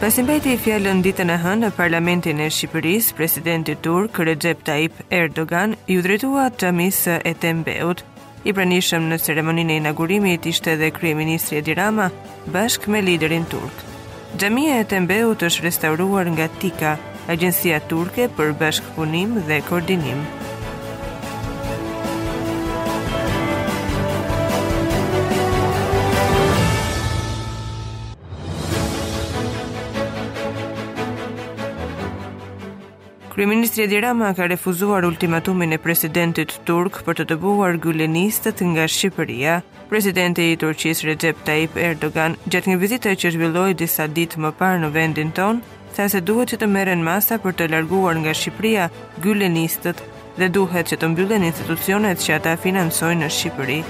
Pasi mbajti fjalën ditën e hënë në Parlamentin e Shqipërisë, presidenti turk Recep Tayyip Erdogan iu drejtua xhamisë së Et'hem Beut. I pranishëm në ceremoninë e inaugurimit ishte edhe kryeministri Edi Rama bashkë me liderin turk. Xhamia e Et'hem Beut është restauruar nga TIKA, Agjencia Turke për Bashkëpunim dhe Koordinim. Kryeministri Edi Rama ka refuzuar ultimatumin e presidentit turk për të dëbuar gylenistët nga Shqipëria. Presidenti i Turqisë Recep Tayyip Erdogan, gjatë një vizite që zhvilloi disa ditë më parë në vendin tonë, tha se duhet që të merren masa për të larguar nga Shqipëria gylenistët dhe duhet që të mbyllen institucionet që ata financojnë në Shqipëri.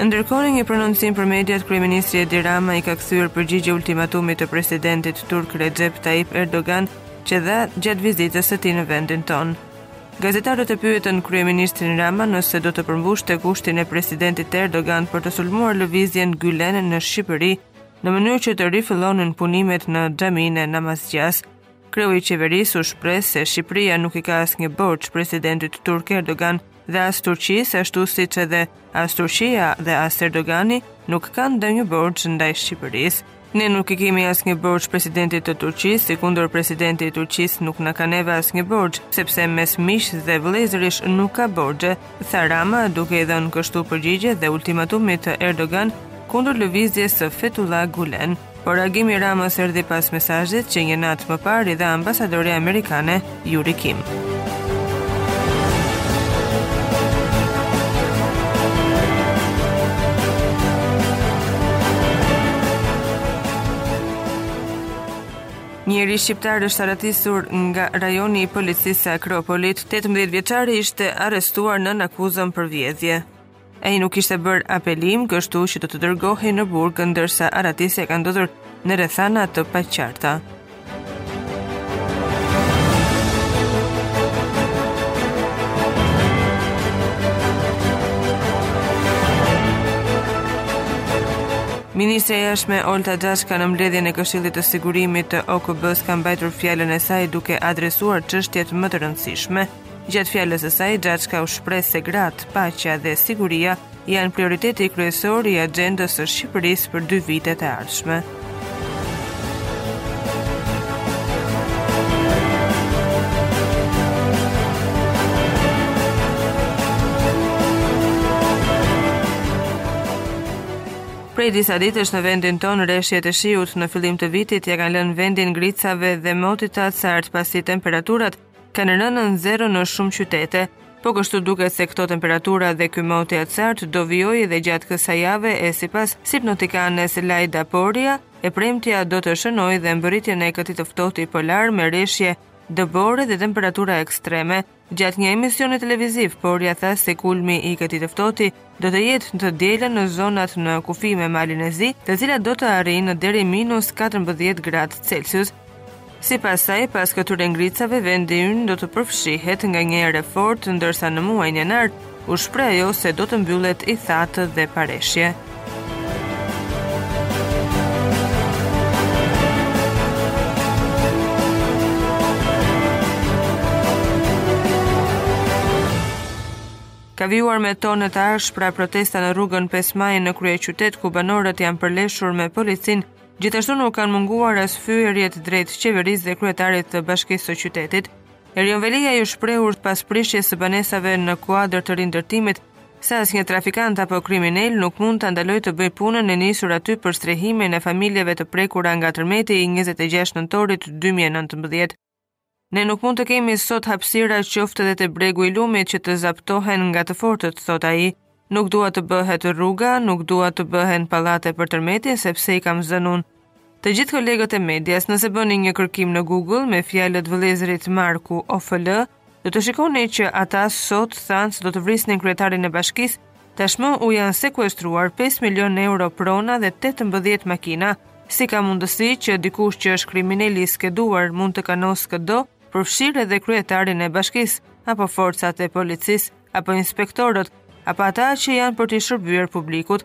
Ndërkohë në një prononcim për mediat kryeministri Edi Rama i ka kthyer përgjigje ultimatumit të presidentit turk Recep Tayyip Erdogan që dha gjatë vizitës së tij në vendin tonë. Gazetarët e pyetën kryeministrin Rama nëse do të përmbushte kushtin e presidentit Erdogan për të sulmuar lëvizjen Gylen në Shqipëri, në mënyrë që të rifillonin punimet në xhaminë e Namazgjasë. Kreu i qeverisë u shpreh se Shqipëria nuk i ka asnjë borxh presidentit turk Erdogan, dhe as Turqisë, ashtu siç edhe as Turqia dhe as Erdogani nuk kanë ndonjë borxh ndaj Shqipërisë. Ne nuk i kemi asnjë borxh presidentit të Turqisë, sikundër presidenti i Turqisë nuk na ka neve asnjë borxh, sepse mes miqsh dhe vëllezërish nuk ka borxhe, tha Rama duke i dhënë kështu përgjigje dhe ultimatumit të Erdogan kundër lëvizjes së Fetullah Gulen. Por reagimi i Ramës erdhi pas mesazhit që një natë më parë i dha ambasadorja amerikane Yuri Kim. Një i ri shqiptar është arratisur nga rajoni i policisë së Akropolit. 18 vjeçari ishte arrestuar nën akuzën për vjedhje. Ai nuk kishte bërë apelim, kështu që do të dërgohej në burg, ndërsa arratisja ka ndodhur në rrethana të paqarta. Ministrja e jashtme Olta Xhaçka në mbledhjen e këshillit të sigurimit të OKB-së ka mbajtur fjalën e saj duke adresuar çështjet më të rëndësishme. Gjatë fjalës së saj, Xhaçka u shpreh se gratë, paqja dhe siguria janë prioriteti kryesor i axhendës së Shqipërisë për dy vitet e ardhshme. Prej disa ditësh në vendin tonë reshjet e shiut në fillim të vitit ia kanë lënë vendin ngricave dhe motit të acartë pasi temperaturat Kanë rënë në zero në shumë qytete. Po kështu duket se këto temperatura dhe ky mot i acartë do vijojë edhe gjatë kësaj jave e sipas sinoptikanes Lajda Porja, e premtja do të shënojë dhe mbërritjen e këtij të ftohti polar me reshje dëbore dhe temperatura ekstreme. Gjatë një emisioni televiziv, Porja tha se kulmi i këtij të ftohti do të jetë të dielën në zonat në kufi me Malin e Zi, të cilat do të arrijnë deri minus 14 gradë Celsius. Sipas saj, pas këtyre ngricave, vendi ynë do të përfshihet nga një erë e fortë, ndërsa muaji janar, u shpreh ajo se do të mbyllet i thatë dhe pa reshje. Ka vijuar me tone të ashpra protesta në rrugën 5 Maj në kryeqytet ku banorët janë përleshur me policinë, gjithashtu nuk kanë munguar as fyerjet drejt qeverisë dhe kryetarit të bashkisë së qytetit. Erion Veliaj u shpreh pas prishjes së banesave në kuadër të rindërtimit se asnjë trafikant apo kriminel nuk mund ta ndalojë të bëjë punën e nisur aty për strehimin e familjeve të prekura nga tërmeti i 26 nëntorit 2019. Ne nuk mund të kemi sot hapësira qoftë edhe te bregu i lumit që të zaptohen nga të fortët, thotë ai. Nuk dua të bëhet rruga, nuk dua të bëhen pallate për tërmetin sepse i kam zënë unë. Të gjithë kolegët e medias, nëse bëni një kërkim në Google me fjalët vëllezërit Marku OFL, Do të shikoni që ata sot thanë se do të vrisnin kryetarin e bashkisë, tashmë u janë sekuestruar 5 milion euro prona dhe 18 makina. Si ka mundësi që dikush që është kriminel i skeduar mund të kanosë këdo, përfshirë edhe kryetarin e bashkisë, apo forcat e policisë, apo inspektorët, apo ata që janë për t'i shërbyer publikut.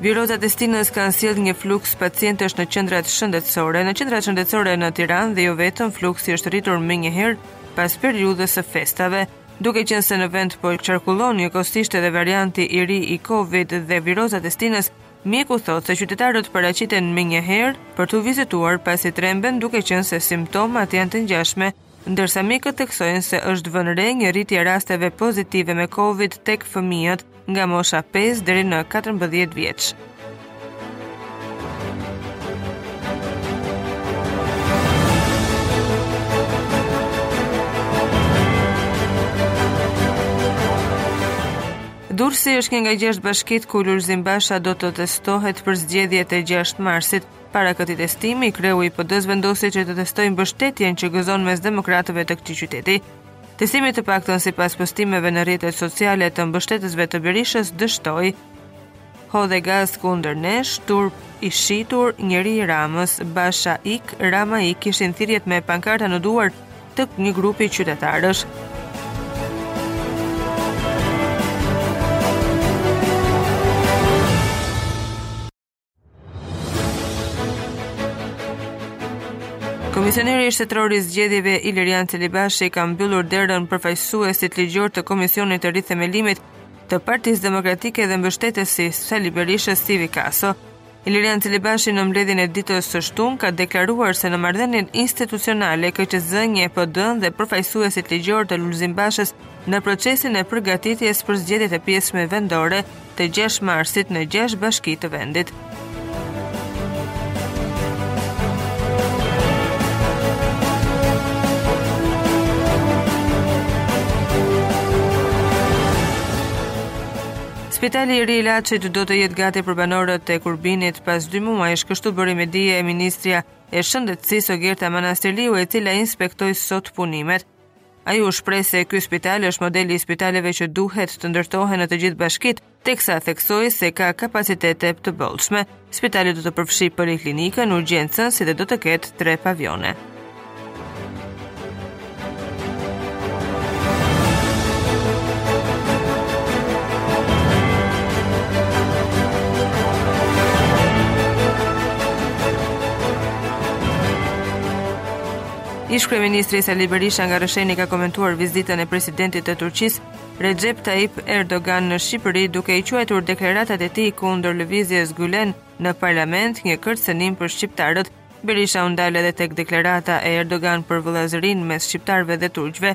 Virozat e stinës kanë sjellë një fluks pacientësh në qendrat shëndetësore. Në qendrat shëndetësore në Tiranë dhe jo vetëm, fluksi është rritur menjëherë pas periudhës së festave. Duke qenë se në vend po qarkullon njëkohësisht edhe varianti i ri i Covid dhe virozat e stinës, mjeku thotë se qytetarët paraqiten menjëherë për t'u vizituar pasi tremben duke qenë se simptomat janë të ngjashme Ndërsa mjekët theksojnë se është vënë re një rritje e rasteve pozitive me Covid tek fëmijët nga mosha 5 deri në 14 vjeç. Durrësi është një nga gjashtë bashkitë ku Lulzim Basha do të testohet për zgjedhjet e gjashtë marsit. Para këtij testimi, kreu i PD-së vendosi që të testojë mbështetjen që gëzon mes demokratëve të këtij qyteti. Testimi të paktën sipas postimeve në rrjetet sociale të mbështetësve të Berishës dështoi Hodhe gaz kundër nesh, turp i shitur, njeri i Ramës, Basha ik, Rama ik, ishin thirrjet me pankarta në duar të një grupi qytetarësh. Komisioneri Shtetëror i Zgjedhjeve Ilirian Celibashi ka mbyllur derën përfaqësuesit ligjor të Komisionit të Rithemelimit të Partisë Demokratike dhe mbështetësit të Sali Berishës Ivi Kaso. Ilirian Celibashi në mbledhjen e ditës së shtunë ka deklaruar se në marrëdhënien institucionale KQZ njeh PD-n dhe përfaqësuesit ligjor të Lulzim Bashës në procesin e përgatitjes për zgjedhjet e pjesshme vendore të gjashtë marsit në gjashtë bashki të vendit. Spitali i ri i Laçit do të jetë gati për banorët e Kurbinit pas 2 muajsh, kështu bëri me dije ministrja e Shëndetësisë Ogerta Manastirliu, e cila inspektoi sot punimet. Ajo u shpreh se ky spital është modeli i spitaleve që duhet të ndërtohen në të gjithë bashkitë, teksa theksoi se ka kapacitete të bollshme. Spitali do të përfshijë poliklinikën, urgjencën, si dhe do të ketë tre pavione. Ish-kryeministri Sali Berisha nga Rrësheni ka komentuar vizitën e presidentit të Turqisë, Recep Tayyip Erdogan në Shqipëri, duke i quajtur deklaratat e tij kundër lëvizjes Gülen në parlament një kërcënim për shqiptarët. Berisha u ndal edhe tek deklarata e Erdogan për vëllazërinë mes shqiptarëve dhe turqve,